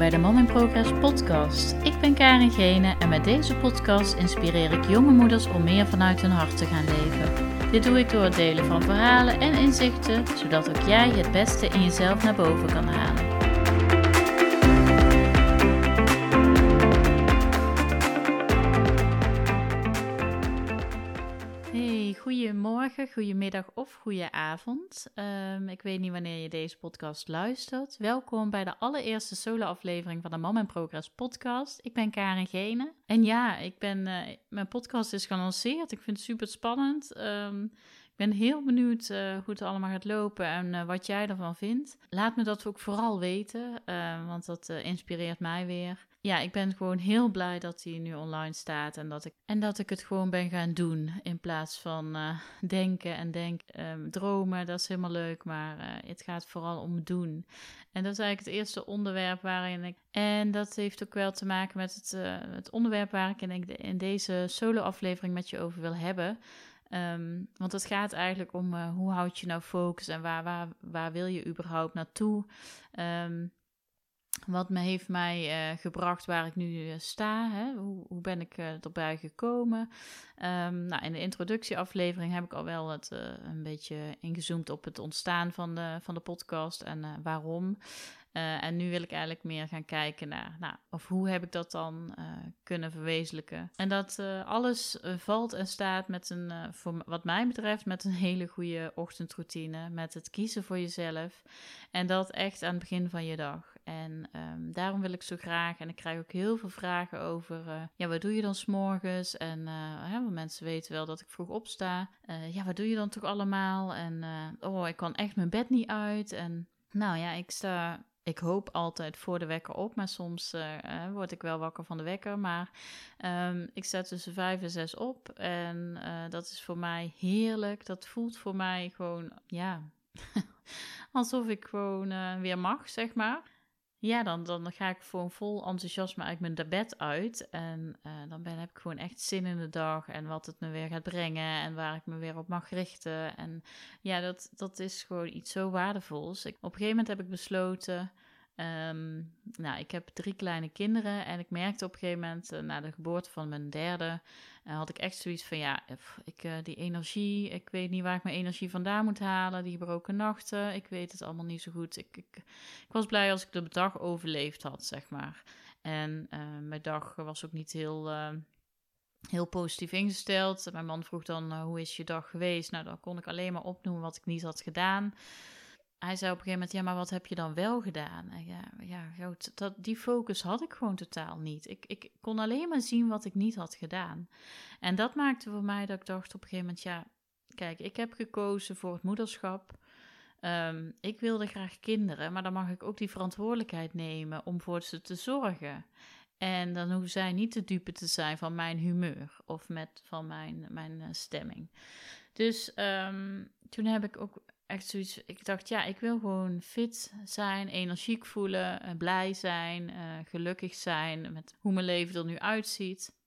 bij de Mom in Progress podcast. Ik ben Karin Gene en met deze podcast inspireer ik jonge moeders om meer vanuit hun hart te gaan leven. Dit doe ik door het delen van verhalen en inzichten, zodat ook jij het beste in jezelf naar boven kan halen. Goedemiddag of goede avond. Ehm, ik weet niet wanneer je deze podcast luistert. Welkom bij de allereerste solo-aflevering van de Mom in Progress podcast. Ik ben Karin Gene. En ja, ik ben, uh, mijn podcast is gelanceerd. Ik vind het super spannend. Ik ben heel benieuwd uh, hoe het allemaal gaat lopen en uh, wat jij ervan vindt. Laat me dat ook vooral weten, want dat inspireert mij weer ja, ik ben gewoon heel blij dat hij nu online staat en dat ik, en dat ik het gewoon ben gaan doen in plaats van denken en denk, um, dromen. Dat is helemaal leuk, maar het gaat vooral om doen. En dat is eigenlijk het eerste onderwerp waarin ik. En dat heeft ook wel te maken met het, het onderwerp waar ik in, in deze solo-aflevering met je over wil hebben. Um, want het gaat eigenlijk om hoe houd je nou focus en waar, waar, waar wil je überhaupt naartoe? Um, wat me heeft mij uh, gebracht waar ik nu uh, sta. Hè? Hoe, hoe, ben ik erbij gekomen? Um, nou, in de introductieaflevering heb ik al wel het, een beetje ingezoomd op het ontstaan van de, van de podcast en waarom. En nu wil ik eigenlijk meer gaan kijken naar, nou, of hoe heb ik dat dan kunnen verwezenlijken. En dat alles valt en staat met een, voor wat mij betreft, met een hele goede ochtendroutine. Met het kiezen voor jezelf. En dat echt aan het begin van je dag. En um, daarom wil ik zo graag, en ik krijg ook heel veel vragen over, ja, wat doe je dan s'morgens? En uh, mensen weten wel dat ik vroeg opsta. Ja, wat doe je dan toch allemaal? En oh, ik kan echt mijn bed niet uit. En nou ja, ik sta ik hoop altijd voor de wekker op, maar soms uh, word ik wel wakker van de wekker. Maar um, ik sta tussen vijf en zes op en uh, dat is voor mij heerlijk. Dat voelt voor mij gewoon, ja, alsof ik gewoon weer mag, zeg maar. Ja, dan, dan ga ik gewoon vol enthousiasme uit mijn bed uit. En uh, dan ben, heb ik gewoon echt zin in de dag en wat het me weer gaat brengen en waar ik me weer op mag richten. En ja, dat, dat is gewoon iets zo waardevols. Ik, op een gegeven moment heb ik besloten Um, nou, ik heb drie kleine kinderen en ik merkte op een gegeven moment, uh, na de geboorte van mijn derde, uh, had ik echt zoiets van, ja, ik, uh, die energie, ik weet niet waar ik mijn energie vandaan moet halen, die gebroken nachten, ik weet het allemaal niet zo goed. Ik, ik, ik was blij als ik de dag overleefd had, zeg maar. En mijn dag was ook niet heel, heel positief ingesteld. Mijn man vroeg dan, hoe is je dag geweest? Nou, dan kon ik alleen maar opnoemen wat ik niet had gedaan hij zei op een gegeven moment, ja, maar wat heb je dan wel gedaan? En ja, ja dat, die focus had ik gewoon totaal niet. Ik, ik kon alleen maar zien wat ik niet had gedaan. En dat maakte voor mij dat ik dacht op een gegeven moment, ja, kijk, ik heb gekozen voor het moederschap. Um, ik wilde graag kinderen, maar dan mag ik ook die verantwoordelijkheid nemen om voor ze te zorgen. En dan hoeven zij niet te dupe te zijn van mijn humeur of met, van mijn, mijn uh, stemming. Dus um, toen heb ik ook echt zoiets. Ik dacht, ja, ik wil gewoon fit zijn, energiek voelen, uh, blij zijn, uh, gelukkig zijn met hoe mijn leven er nu uitziet.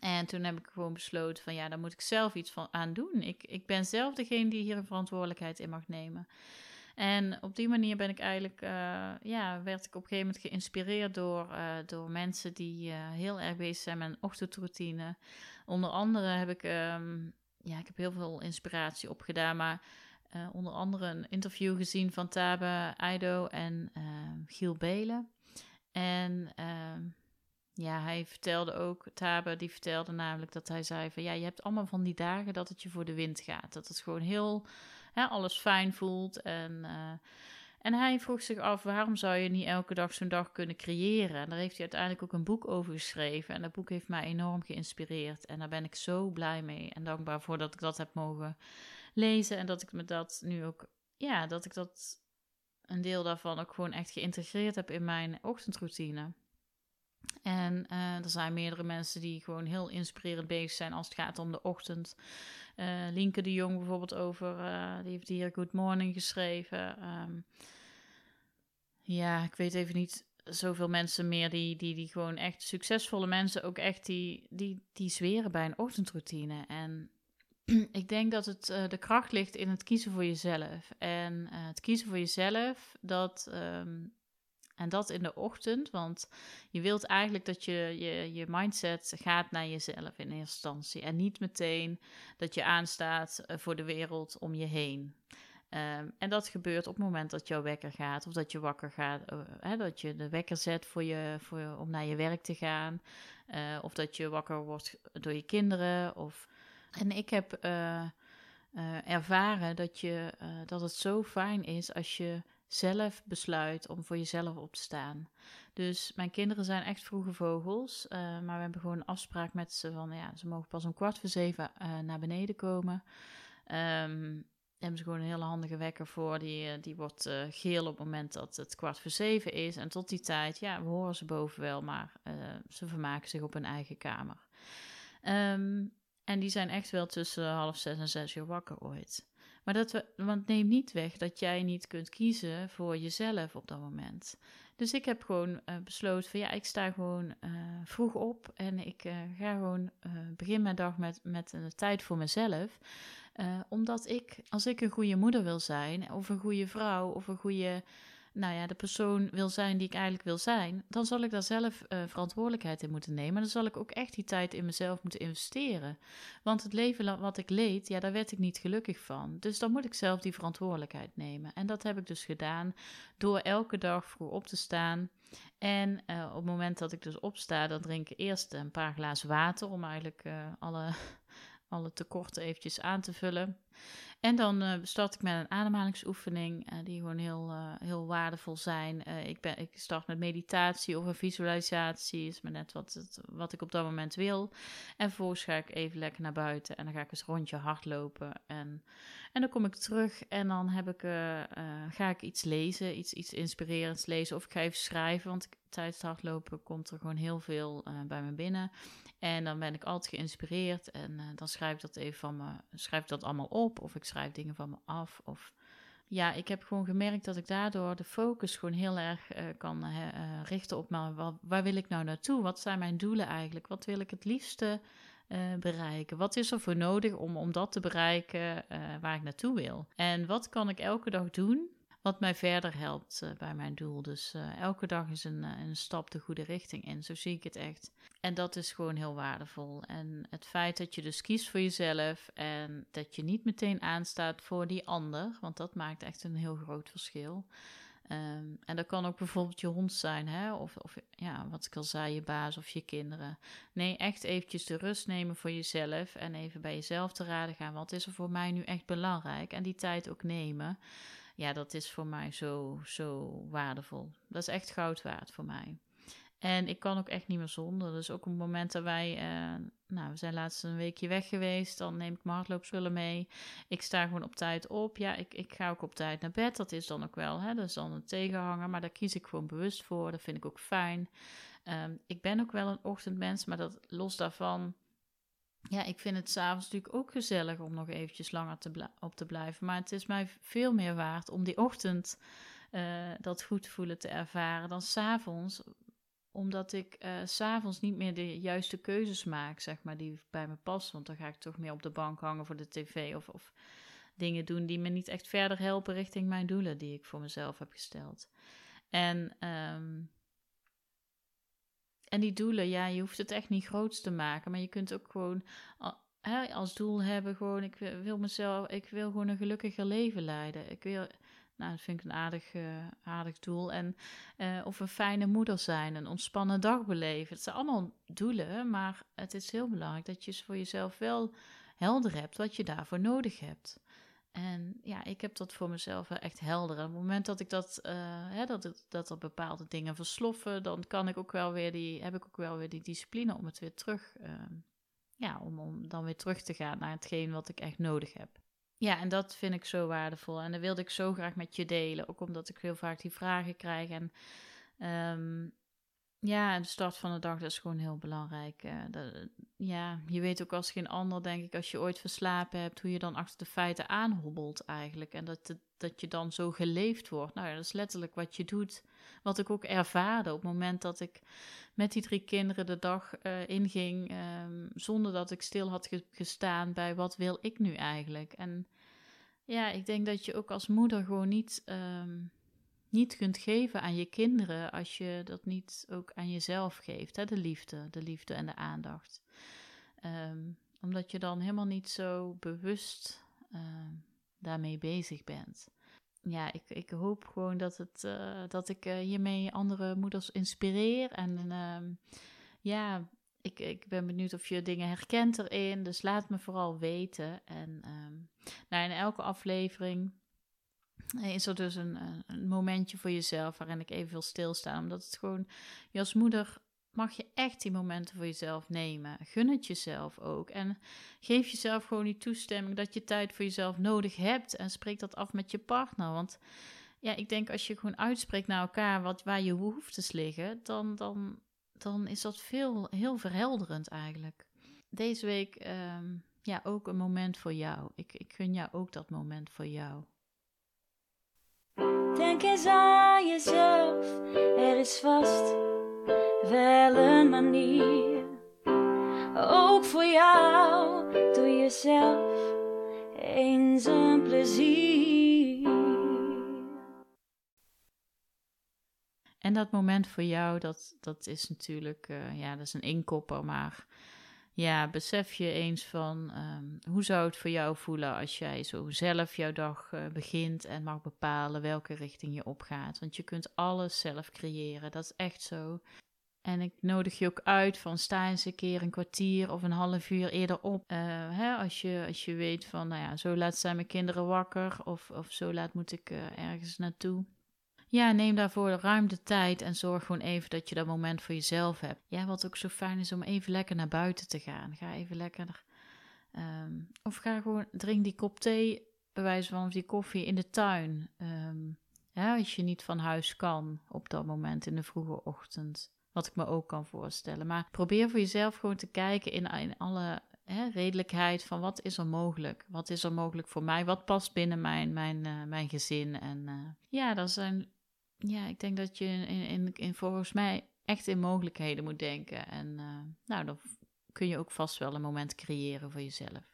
En toen heb ik gewoon besloten van ja, daar moet ik zelf iets van aan doen. Ik, ik ben zelf degene die hier een verantwoordelijkheid in mag nemen. En op die manier ben ik eigenlijk, uh, ja, werd ik op een gegeven moment geïnspireerd door, door mensen die heel erg bezig zijn met een ochtendroutine. Onder andere heb ik, um, ja, ik heb heel veel inspiratie opgedaan, maar uh, onder andere een interview gezien van Tabe Aido en uh, Giel Belen. En uh, ja, hij vertelde ook, Tabe die vertelde namelijk dat hij zei van ja, je hebt allemaal van die dagen dat het je voor de wind gaat. Dat het gewoon heel, hè, alles fijn voelt. En, eh, en hij vroeg zich af, waarom zou je niet elke dag zo'n dag kunnen creëren? En daar heeft hij uiteindelijk ook een boek over geschreven. En dat boek heeft mij enorm geïnspireerd. En daar ben ik zo blij mee en dankbaar voor dat ik dat heb mogen lezen. En dat ik me dat nu ook, ja, dat ik dat een deel daarvan ook gewoon echt geïntegreerd heb in mijn ochtendroutine. En uh, er zijn meerdere mensen die gewoon heel inspirerend bezig zijn als het gaat om de ochtend. Uh, Linke de Jong bijvoorbeeld over, uh, die heeft hier Good Morning geschreven. Um, ja, ik weet even niet zoveel mensen meer die, die, die gewoon echt succesvolle mensen ook echt die, die, die zweren bij een ochtendroutine. En ik denk dat het uh, de kracht ligt in het kiezen voor jezelf. En uh, het kiezen voor jezelf, dat um, En dat in de ochtend, want je wilt eigenlijk dat je, je je mindset gaat naar jezelf in eerste instantie. En niet meteen dat je aanstaat eh, voor de wereld om je heen. Um, en dat gebeurt op het moment dat jouw wekker gaat, of dat je wakker gaat, hè, dat je de wekker zet voor je, voor om naar je werk te gaan, of dat je wakker wordt door je kinderen. Of... En ik heb uh, ervaren dat, je, dat het zo fijn is als je zelf besluit om voor jezelf op te staan. Dus mijn kinderen zijn echt vroege vogels, maar we hebben gewoon een afspraak met ze van ja, ze mogen pas om kwart voor zeven naar beneden komen. Um, hebben ze gewoon een hele handige wekker voor. Die, eh, die wordt geel op het moment dat het kwart voor zeven is. En tot die tijd, ja, we horen ze boven wel, maar ze vermaken zich op hun eigen kamer. Um, en die zijn echt wel tussen half zes en zes uur wakker ooit. Maar dat we, want neem niet weg dat jij niet kunt kiezen voor jezelf op dat moment. Dus ik heb gewoon uh, besloten van ja, ik sta gewoon uh, vroeg op en ik ga gewoon begin mijn dag met, met een tijd voor mezelf. Omdat ik, als ik een goede moeder wil zijn, of een goede vrouw, of een goede, nou ja, de persoon wil zijn die ik eigenlijk wil zijn, dan zal ik daar zelf uh, verantwoordelijkheid in moeten nemen. Dan zal ik ook echt die tijd in mezelf moeten investeren. Want het leven wat ik leed, ja, daar werd ik niet gelukkig van. Dus dan moet ik zelf die verantwoordelijkheid nemen. En dat heb ik dus gedaan door elke dag vroeg op te staan. En uh, op het moment dat ik dus opsta, dan drink ik eerst een paar glazen water om eigenlijk alle alle tekorten eventjes aan te vullen. En dan uh, start ik met een ademhalingsoefening, uh, die gewoon heel, uh, heel waardevol zijn. ik, ben, ik start met meditatie of een visualisatie, is maar net wat, het, wat ik op dat moment wil. En vervolgens ga ik even lekker naar buiten en dan ga ik eens rondje hardlopen. En, en dan kom ik terug en dan heb ik, ga ik iets lezen, iets, iets inspirerends lezen. Of ik ga even schrijven, want tijdens het hardlopen komt er gewoon heel veel bij me binnen. En dan ben ik altijd geïnspireerd en dan schrijf ik dat even van me, schrijf ik dat allemaal op of ik schrijf dingen van me af. Of ja, ik heb gewoon gemerkt dat ik daardoor de focus gewoon heel erg kan richten op maar waar, waar, wil ik nou naartoe? Wat zijn mijn doelen eigenlijk? Wat wil ik het liefste bereiken? Wat is er voor nodig om, om dat te bereiken waar ik naartoe wil? En wat kan ik elke dag doen wat mij verder helpt uh, bij mijn doel. Dus elke dag is een, een stap de goede richting in. Zo zie ik het echt. En dat is gewoon heel waardevol. En het feit dat je dus kiest voor jezelf en dat je niet meteen aanstaat voor die ander, want dat maakt echt een heel groot verschil. Um, en dat kan ook bijvoorbeeld je hond zijn, hè? Of, of ja, wat ik al zei, je baas of je kinderen. Nee, echt eventjes de rust nemen voor jezelf en even bij jezelf te raden gaan. Wat is er voor mij nu echt belangrijk? En die tijd ook nemen ja, dat is voor mij zo, zo waardevol. Dat is echt goud waard voor mij. En ik kan ook echt niet meer zonder. Dus ook op het moment dat wij, uh, nou, we zijn laatst een weekje weg geweest, dan neem ik mijn hardloopspullen mee. Ik sta gewoon op tijd op. Ja, ik, ik ga ook op tijd naar bed. Dat is dan ook wel, hè, dat is dan een tegenhanger, maar daar kies ik gewoon bewust voor. Dat vind ik ook fijn. Um, ik ben ook wel een ochtendmens, maar dat los daarvan ja, ik vind het s'avonds natuurlijk ook gezellig om nog eventjes langer te op te blijven. Maar het is mij veel meer waard om die ochtend uh, dat goed voelen te ervaren dan s'avonds. Omdat ik uh, s'avonds niet meer de juiste keuzes maak, zeg maar, die bij me passen. Want dan ga ik toch meer op de bank hangen voor de tv of, of dingen doen die me niet echt verder helpen richting mijn doelen die ik voor mezelf heb gesteld. En um, en die doelen, ja, je hoeft het echt niet groots te maken, maar je kunt ook gewoon als doel hebben, gewoon, ik wil mezelf, ik wil gewoon een gelukkiger leven leiden. Ik wil, nou, dat vind ik een aardig, uh, aardig doel. En, uh, of een fijne moeder zijn, een ontspannen dag beleven. Het zijn allemaal doelen, maar het is heel belangrijk dat je voor jezelf wel helder hebt wat je daarvoor nodig hebt. En ja, ik heb dat voor mezelf echt helder. Op het moment dat ik dat, uh, hè, dat, dat er bepaalde dingen versloffen, dan kan ik ook wel weer die, heb ik ook wel weer die discipline om het weer terug, uh, ja, om, om dan weer terug te gaan naar hetgeen wat ik echt nodig heb. Ja, en dat vind ik zo waardevol. En dat wilde ik zo graag met je delen. Ook omdat ik heel vaak die vragen krijg. En um, ja, de start van de dag dat is gewoon heel belangrijk. Uh, dat, ja, je weet ook als geen ander, denk ik, als je ooit verslapen hebt, hoe je dan achter de feiten aanhobbelt eigenlijk. En dat, dat je dan zo geleefd wordt. Nou dat is letterlijk wat je doet. Wat ik ook ervaarde op het moment dat ik met die drie kinderen de dag uh, inging, um, zonder dat ik stil had gestaan bij wat wil ik nu eigenlijk. En ja, ik denk dat je ook als moeder gewoon niet. Um, niet kunt geven aan je kinderen als je dat niet ook aan jezelf geeft. Hè? De liefde, de liefde en de aandacht. Ehm, omdat je dan helemaal niet zo bewust ehm, daarmee bezig bent. Ja, ik, ik hoop gewoon dat, het, uh, dat ik uh, hiermee andere moeders inspireer. En ehm, ja, ik, ik ben benieuwd of je dingen herkent erin. Dus laat me vooral weten. En nou, in elke aflevering is er dus een, een, momentje voor jezelf waarin ik even wil stilstaan. Omdat het gewoon, je als moeder mag je echt die momenten voor jezelf nemen. Gun het jezelf ook. En geef jezelf gewoon die toestemming dat je tijd voor jezelf nodig hebt. En spreek dat af met je partner. Want ja, ik denk als je gewoon uitspreekt naar elkaar wat, waar je behoeftes liggen, dan, dan, dan is dat veel, heel verhelderend eigenlijk. Deze week ehm, ja, ook een moment voor jou. Ik, ik gun jou ook dat moment voor jou. Denk eens aan jezelf, er is vast wel een manier. Ook voor jou, doe jezelf eens een plezier. En dat moment voor jou, dat, dat is natuurlijk, uh, ja, dat is een inkopper, maar ja, besef je eens van um, hoe zou het voor jou voelen als jij zo zelf jouw dag uh, begint en mag bepalen welke richting je opgaat. Want je kunt alles zelf creëren, dat is echt zo. En ik nodig je ook uit van sta eens een keer een kwartier of een half uur eerder op. Uh, hè, als, je, als je weet van, nou ja, zo laat zijn mijn kinderen wakker of, of zo laat moet ik uh, ergens naartoe. Ja, neem daarvoor ruim de tijd en zorg gewoon even dat je dat moment voor jezelf hebt. Ja, wat ook zo fijn is om even lekker naar buiten te gaan. Ga even lekker. Um, of ga gewoon, drink die kop thee, bij wijze van of die koffie in de tuin. Ja, als je niet van huis kan op dat moment in de vroege ochtend. Wat ik me ook kan voorstellen. Maar probeer voor jezelf gewoon te kijken in, in alle hè, redelijkheid van wat is er mogelijk? Wat is er mogelijk voor mij? Wat past binnen mijn, mijn, uh, mijn gezin? En uh, ja, dat zijn ja, ik denk dat je in, in, in volgens mij echt in mogelijkheden moet denken. En uh, nou, dan kun je ook vast wel een moment creëren voor jezelf.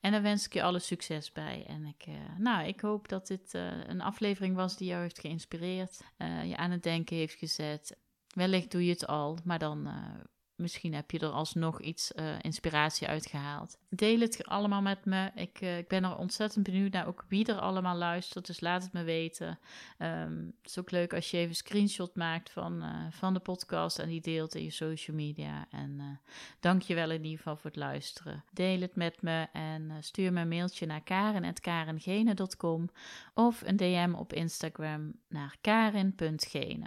En dan wens ik je alle succes bij. En ik, uh, nou, ik hoop dat dit uh, een aflevering was die jou heeft geïnspireerd, je aan het denken heeft gezet. Wellicht doe je het al, maar dan Misschien heb je er alsnog iets uh, inspiratie uitgehaald. Deel het allemaal met me. Ik, uh, ik ben er ontzettend benieuwd naar ook wie er allemaal luistert. Dus laat het me weten. Um, het is ook leuk als je even een screenshot maakt van, uh, van de podcast en die deelt in je social media. En dank je wel in ieder geval voor het luisteren. Deel het met me en stuur me een mailtje naar karen.karengene.com of een DM op Instagram naar karin.gene.